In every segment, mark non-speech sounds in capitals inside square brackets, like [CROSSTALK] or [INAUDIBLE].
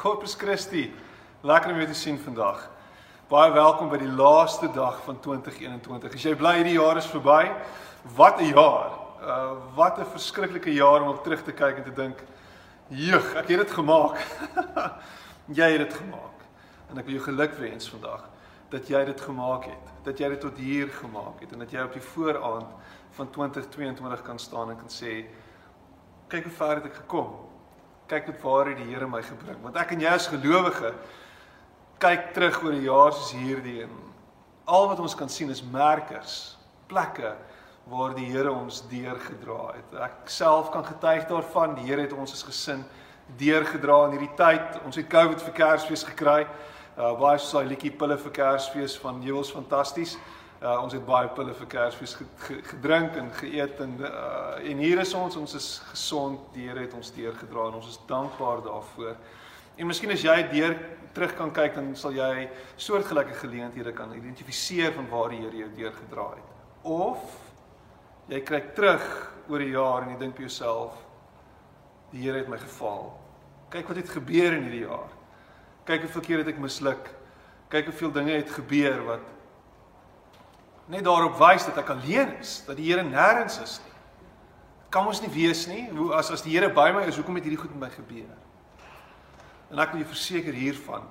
Corpus Christi. Lekker om jou te sien vandag. Baie welkom by die laaste dag van 2021. As jy bly hierdie jaar is verby, wat 'n jaar. Uh wat 'n verskriklike jaar om op terug te kyk en te dink, "Jeug, ek het dit gemaak." [LAUGHS] jy het dit gemaak. En ek wil jou geluk wens vandag dat jy dit gemaak het, dat jy dit tot hier gemaak het en dat jy op die vooraand van 2022 kan staan en kan sê, "Kyk hoe ver het ek gekom." Kyk tot waar het die Here my gebring. Want ek en jy as gelowige kyk terug oor 'n jaar soos hierdie en al wat ons kan sien is merkers, plekke waar die Here ons deurgedra het. Ek self kan getuig daarvan, die Here het ons as gesin deurgedra in hierdie tyd. Ons het COVID vir Kersfees gekry. Uh baie soos daai liedjie pille vir Kersfees van Jewels fantasties. Ons het baie pille vir Kersfees gedrink en geëet en uh en hier is ons, ons is gesond. Die Here het ons deurgedra en ons is dankbaar daarvoor. En miskien as jy deur terug kan kyk dan sal jy soortgelyke geleenthede kan identifiseer van waar die Here jou deurgedra het. Of jy kyk terug oor 'n jaar en jy dink by jouself die Here het my gefaal. Kyk wat het gebeur in hierdie jaar. Kyk hoeveel keer het ek misluk. Kyk hoeveel dinge het gebeur wat net daarop wys dat ek alleen is, dat die Here nêrens is nie. Dit kan ons nie wees nie. Hoe as as die Here by my is, hoekom het hierdie goed met my gebeur? En ek wil jou verseker hiervan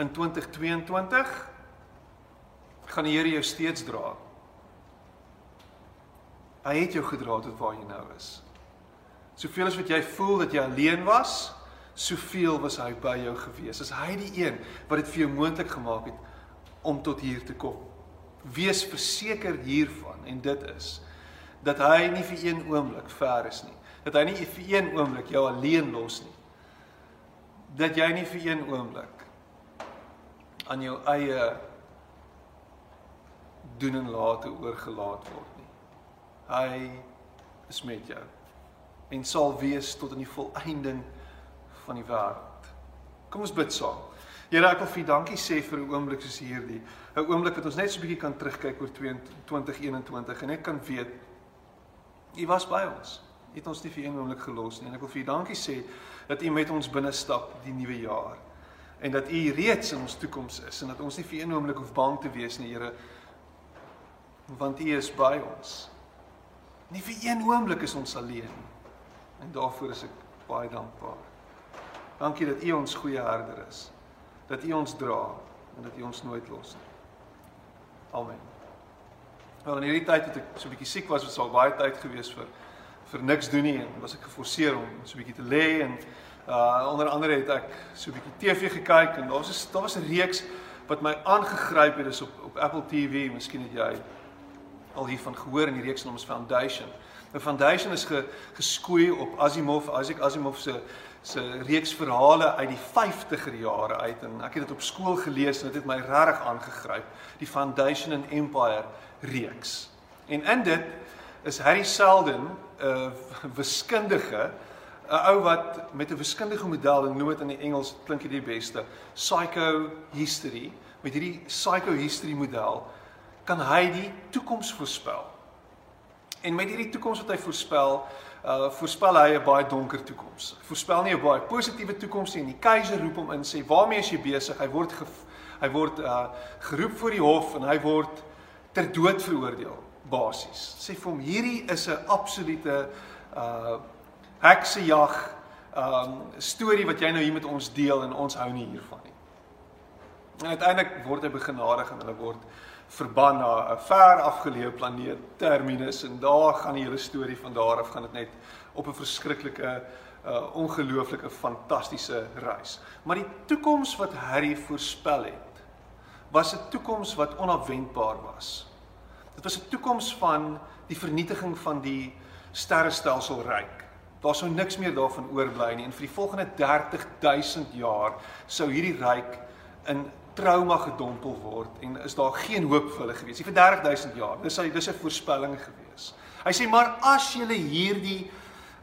in 2022 gaan die Here jou steeds dra. Hy het jou gedra tot waar jy nou is. Soveel as wat jy voel dat jy alleen was, soveel was hy by jou gewees. As hy die een wat dit vir jou moontlik gemaak het om tot hier te kom wees verseker hiervan en dit is dat hy nie vir een oomblik ver is nie. Dat hy nie vir een oomblik jou alleen los nie. Dat jy nie vir een oomblik aan jou eie doen en late oorgelaat word nie. Hy is met jou en sal wees tot in die volëinding van die wêreld. Kom ons bid saam. Here, ek wil vir U dankie sê vir 'n oomblik soos hierdie. 'n Oomblik wat ons net so 'n bietjie kan terugkyk oor 2021 en net kan weet U was by ons. U het ons nie vir een oomblik gelos nie. En ek wil vir U dankie sê dat U met ons binne stap die nuwe jaar en dat U reeds in ons toekoms is en dat ons nie vir een oomblik hoef bang te wees nie, Here, want U is by ons. Nie vir een oomblik is ons alleen nie. En daarvoor is ek baie dankbaar. Dankie dat U ons goeie herder is dat U ons dra en dat U ons nooit los nie. Amen. Wel in hierdie tyd het ek so 'n bietjie siek was, was al baie tyd gewees vir vir niks doen nie en was ek geforseer om so 'n bietjie te lê en uh onder andere het ek so 'n bietjie TV gekyk en daar was daar was 'n reeks wat my aangegryp het is op op Apple TV, miskien het jy al hiervan gehoor in die reeks naam is Foundation. Nou Foundation is ge, geskoei op Asimov, Isaac Asimov se se reeks verhale uit die 50er jare uit en ek het dit op skool gelees en dit het my regtig aangegryp die Foundation and Empire reeks. En in dit is Harry Seldon 'n wiskundige 'n ou wat met 'n wiskundige model en noem dit in die Engels klink dit die beste psychohistory met hierdie psychohistory model kan hy die toekoms voorspel. En met hierdie toekoms wat hy voorspel, uh voorspel hy 'n baie donker toekoms. Voorspel nie 'n baie positiewe toekoms nie. Die keiser roep hom in sê: "Waarmee is jy besig?" Hy word ge, hy word uh geroep voor die hof en hy word ter dood veroordeel basies. Sê vir hom: "Hierdie is 'n absolute uh heksejag um storie wat jy nou hier met ons deel en ons hou nie hiervan nie." En uiteindelik word hy begenadig en hulle word verban na 'n ver afgeleë planeet Terminus en daar gaan die hele storie van daar af gaan dit net op 'n verskriklike uh ongelooflike fantastiese reis. Maar die toekoms wat Harry voorspel het, was 'n toekoms wat onafwendbaar was. Dit was 'n toekoms van die vernietiging van die sterrestelsel ryk. Daar sou niks meer daarvan oorbly nie en vir die volgende 30000 jaar sou hierdie ryk in trauma gedompel word en is daar geen hoop vir hulle gewees nie vir 30000 jaar. Dis hy dis 'n voorspelling gewees. Hy sê maar as julle hierdie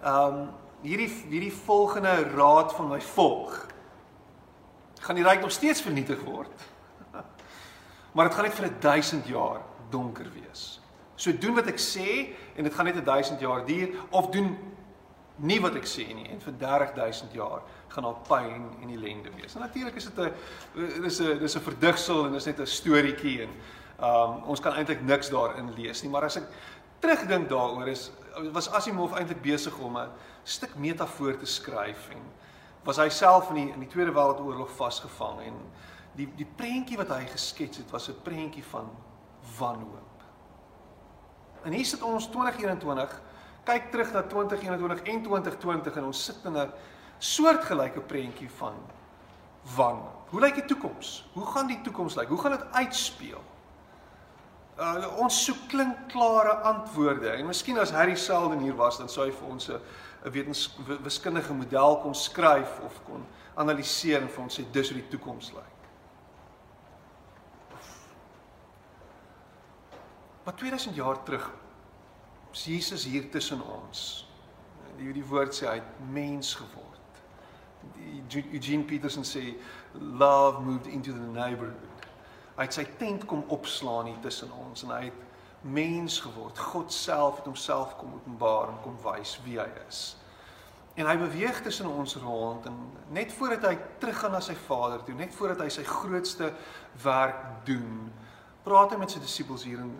ehm um, hierdie hierdie volgende raad van my volg gaan die ryk nog steeds vernietig word. [LAUGHS] Maar dit gaan net vir 1000 jaar donker wees. So doen wat ek sê en dit gaan net 1000 jaar duur of doen Nie wat ek sê nie en vir 30000 jaar gaan daar pyn en ellende wees. En natuurlik is dit 'n dis 'n dis 'n verdigsel en dis net 'n storieetjie en um ons kan eintlik niks daarin lees nie, maar as ek terugdink daaroor is was Asimov eintlik besig om 'n stuk metafoor te skryf en was hy self in die in die Tweede Wêreldoorlog vasgevang en die die prentjie wat hy geskets het was 'n prentjie van wanhoop. En hier sit ons 2021 kyk terug na 2021 en 2020 en ons sit in 'n soortgelyke prentjie van wanhoop. Hoe lyk die toekoms? Hoe gaan die toekoms lyk? Hoe gaan dit uitspeel? Uh, ons soek klinkklare antwoorde en miskien as Harry Selden hier was dan sou hy vir ons 'n wiskundige model kon skryf of kon analiseer en vir ons sê dis hoe die toekoms lyk. Maar 2000 jaar terug Jesus hier tussen ons. Die die woord sê hy het mens geword. Eugene Peterson sê love moved into the neighborhood. Hy het sy tent kom opslaan hier tussen ons en hy het mens geword. God self het homself kom openbaar en kom wys wie hy is. En hy beweeg tussen ons rond en net voordat hy teruggaan na sy Vader toe, net voordat hy sy grootste werk doen, praat hy met sy disippels hier in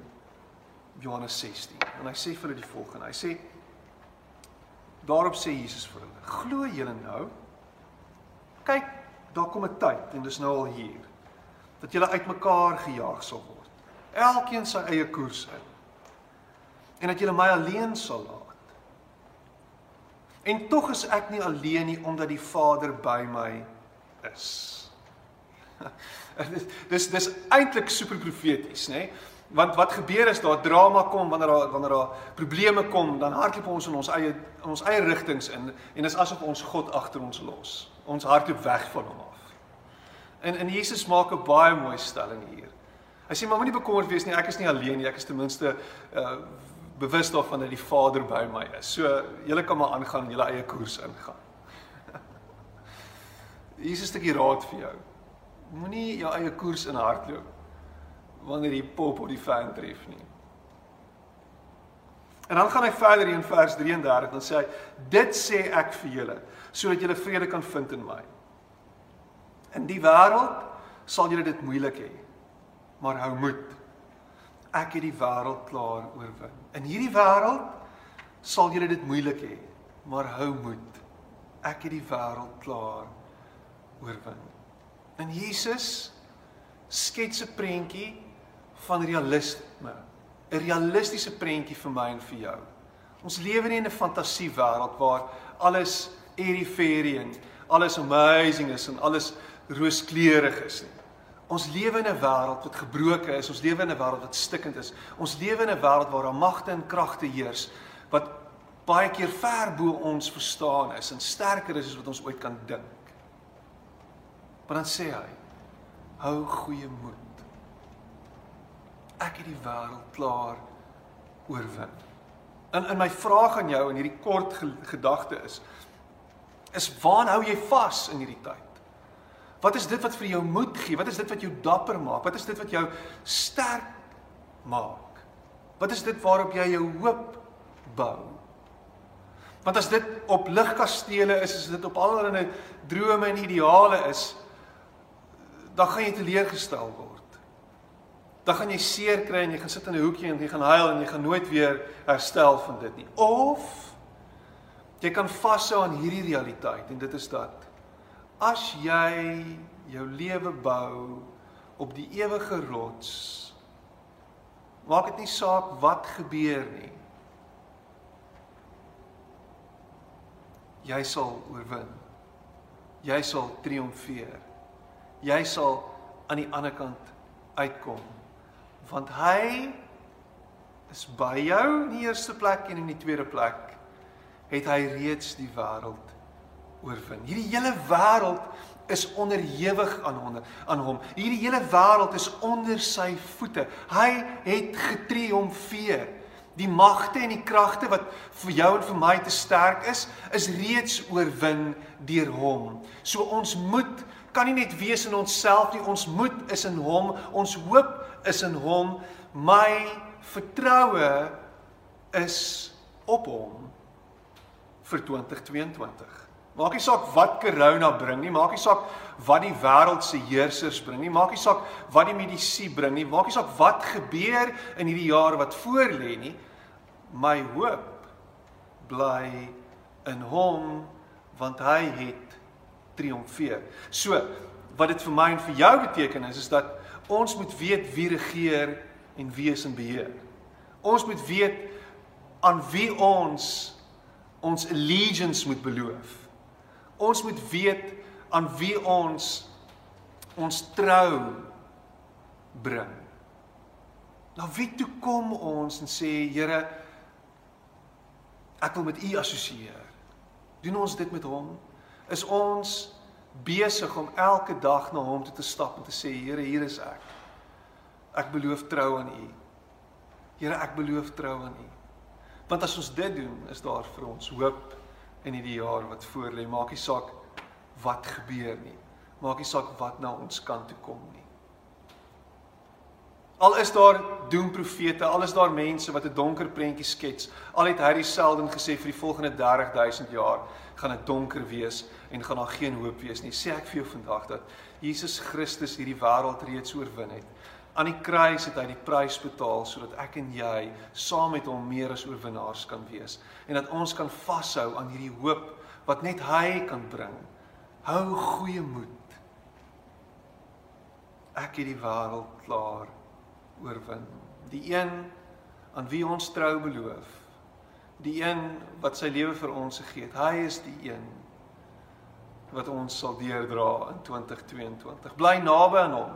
Johannes 16. En hy sê vir hulle die volgende. Hy sê daarop sê Jesus vir hulle: "Glo julle nou? Kyk, daar kom 'n tyd en dis nou al hier dat julle uitmekaar gejaag sal word. Elkeen sy eie koers in. En dat julle my alleen sal laat. En tog is ek nie alleen nie omdat die Vader by my is." [LAUGHS] dis dis eintlik super profeties, nê? Nee? Want wat gebeur is daar drama kom wanneer daar wanneer daar probleme kom, dan hardloop ons in ons eie in ons eie rigtings in en dis asof ons God agter ons los. Ons hardloop weg van hom af. En en Jesus maak 'n baie mooi stelling hier. Hy sê maar moenie bekommerd wees nie, ek is nie alleen nie, ek is ten minste uh bewus daarvan dat die Vader by my is. So julle kan maar aangaan julle eie koers ingaan. [LAUGHS] Jesus het 'n raad vir jou. Moenie jou eie koers in hardloop wanneer die pop op die fan tref nie. En dan gaan hy verder in vers 33 dan sê hy dit sê ek vir julle sodat julle vrede kan vind in my. In die wêreld sal julle dit moeilik hê. Maar hou moed. Ek het die wêreld klaar oorwin. In hierdie wêreld sal julle dit moeilik hê. Maar hou moed. Ek het die wêreld klaar oorwin. En Jesus skets 'n prentjie van realisme. 'n Realistiese prentjie vir my en vir jou. Ons lewe nie in 'n fantasiewêreld waar alles airy-fairy en alles amazing is en alles rooskleurig is nie. Ons lewe in 'n wêreld wat gebroken is. Ons lewe in 'n wêreld wat stikkend is. Ons lewe in 'n wêreld waar daar magte en kragte heers wat baie keer ver bo ons verstaan is en sterker is as wat ons ooit kan dink. Maar dan sê hy: Hou goeie moed ek het die wêreld klaar oorwin. In in my vraag aan jou in hierdie kort gedagte is is waar hou jy vas in hierdie tyd? Wat is dit wat vir jou moed gee? Wat is dit wat jou dapper maak? Wat is dit wat jou sterk maak? Wat is dit waarop jy jou hoop bou? Want as dit op ligkastele is, as dit op allerlei drome en ideale is, dan gaan jy teleurgestel word dan gaan jy seer kry en jy gaan sit in 'n hoekie en jy gaan huil en jy gaan nooit weer herstel van dit nie. Of jy kan vashou aan hierdie realiteit en dit is dat as jy jou lewe bou op die ewige rots maak dit nie saak wat gebeur nie. Jy sal oorwin. Jy sal triomfeer. Jy sal aan die ander kant uitkom want hy is by jou in die eerste plek en in die tweede plek het hy reeds die wêreld oorwin. Hierdie hele wêreld is onderhewig aan hom aan hom. Hierdie hele wêreld is onder sy voete. Hy het getriomfeer. Die magte en die kragte wat vir jou en vir my te sterk is, is reeds oorwin deur hom. So ons moet kan nie net wees in onsself nie, ons moet is in hom. Ons hoop is in hom. My vertroue is op hom. vir 2022. Maak nie saak wat corona bring nie, maak nie saak wat die wêreld se heersers bring nie, maak nie saak wat die medisy bring nie, maak nie saak wat gebeur in hierdie jaar wat voorlê nie. My hoop bly in hom want hy het triomfeer. So, wat dit vir my en vir jou beteken is is dat ons moet weet wie regeer en wie is in beheer. Ons moet weet aan wie ons ons allegiance moet beloof. Ons moet weet aan wie ons ons trou bring. Na wie toe kom ons en sê Here ek wil met U assosieer. Doen ons dit met hom? Is ons besig om elke dag na hom toe te stap en te sê Here, hier is ek. Ek beloof trou aan U. Here, ek beloof trou aan U. Want as ons dit doen, is daar vir ons hoop in hierdie jaar wat voorlê. Maak nie saak wat gebeur nie. Maak nie saak wat na ons kant toe kom nie. Al is daar doemprofete, al is daar mense wat 'n donker prentjie skets, al het Harry Seldon gesê vir die volgende 30000 jaar gaan dit donker wees en gaan daar geen hoop wees nie. Sê ek vir jou vandag dat Jesus Christus hierdie wêreld reeds oorwin het. Aan die kruis het hy die prys betaal sodat ek en jy saam met hom meer as oorwinnaars kan wees en dat ons kan vashou aan hierdie hoop wat net hy kan bring. Hou goeie moed. Ek het die wêreld klaar oorwin. Die een aan wie ons trou beloof. Die een wat sy lewe vir ons gegee het. Hy is die een wat ons sal deurdra in 2022. Bly naby aan hom.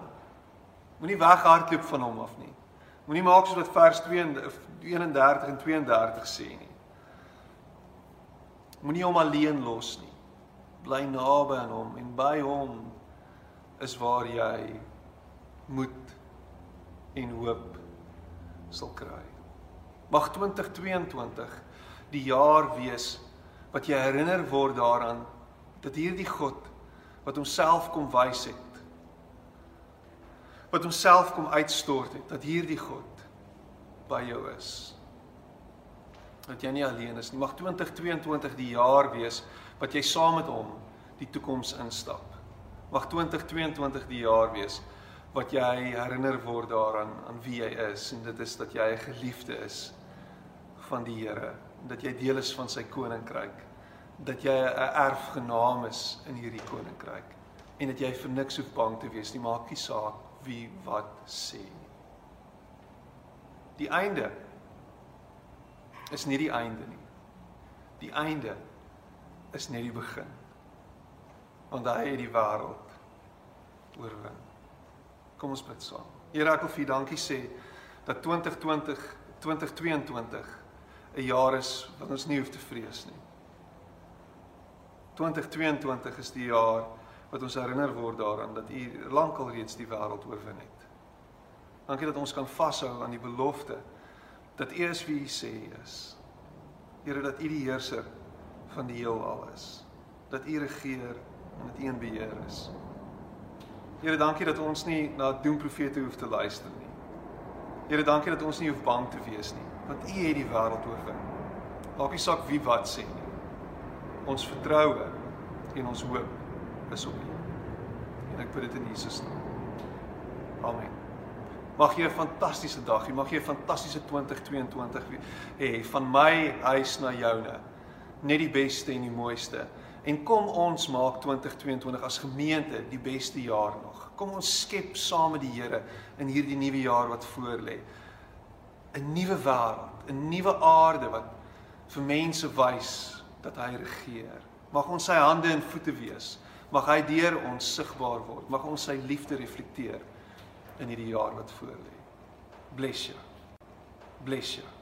Moenie weghardloop van hom af nie. Moenie maak soos wat vers 31 en 32 sê nie. Moenie hom alleen los nie. Bly naby aan hom en by hom is waar jy moet en hoop sal kry. Mag 2022 die jaar wees wat jy herinner word daaraan dat hierdie God wat homself kom wys het wat homself kom uitstort het dat hierdie God by jou is. Dat jy nie alleen is nie. Mag 2022 die jaar wees wat jy saam met hom die toekoms instap. Mag 2022 die jaar wees wat jy herinner word daaraan aan wie jy is en dit is dat jy 'n geliefde is van die Here dat jy deel is van sy koninkryk dat jy 'n erfgenaam is in hierdie koninkryk en dat jy vir niks hoef bang te wees nie maak nie saak wie wat sê nie. Die einde is nie die einde nie. Die einde is net die begin. Want hy het die wêreld oorwin. Kom ons bid saam. Here, ek wil vir U dankie sê dat 2020 2022 'n jaar is wat ons nie hoef te vrees nie. 2022 is die jaar wat ons herinner word daaraan dat U lankal reeds die wêreld oorwin het. Dankie dat ons kan vashou aan die belofte dat U is wie U sê U is. Here dat U die heerser van die heelal is. Dat U regeer en dat U in beheer is. Here, dankie dat ons nie na doemprofete hoef te luister nie. Here, dankie dat ons nie hoef bang te wees nie, want U het die wêreld oorwin. Maak nie saak wie wat sê nie. Ons vertroue en ons hoop is op U. En ek bid dit in Jesus naam. Amen. Mag jy 'n fantastiese dag hê. Mag jy 'n fantastiese 2022 hê van my huis na joune. Net die beste en die mooiste. En kom ons maak 2022 as gemeente die beste jaar nog. Kom ons skep saam met die Here in hierdie nuwe jaar wat voorlê. 'n Nuwe wêreld, 'n nuwe aarde wat vir mense wys dat hy regeer. Mag ons sy hande en voete wees. Mag hy deur ons sigbaar word. Mag ons sy liefde reflekteer in hierdie jaar wat voorlê. Bless you. Bless you.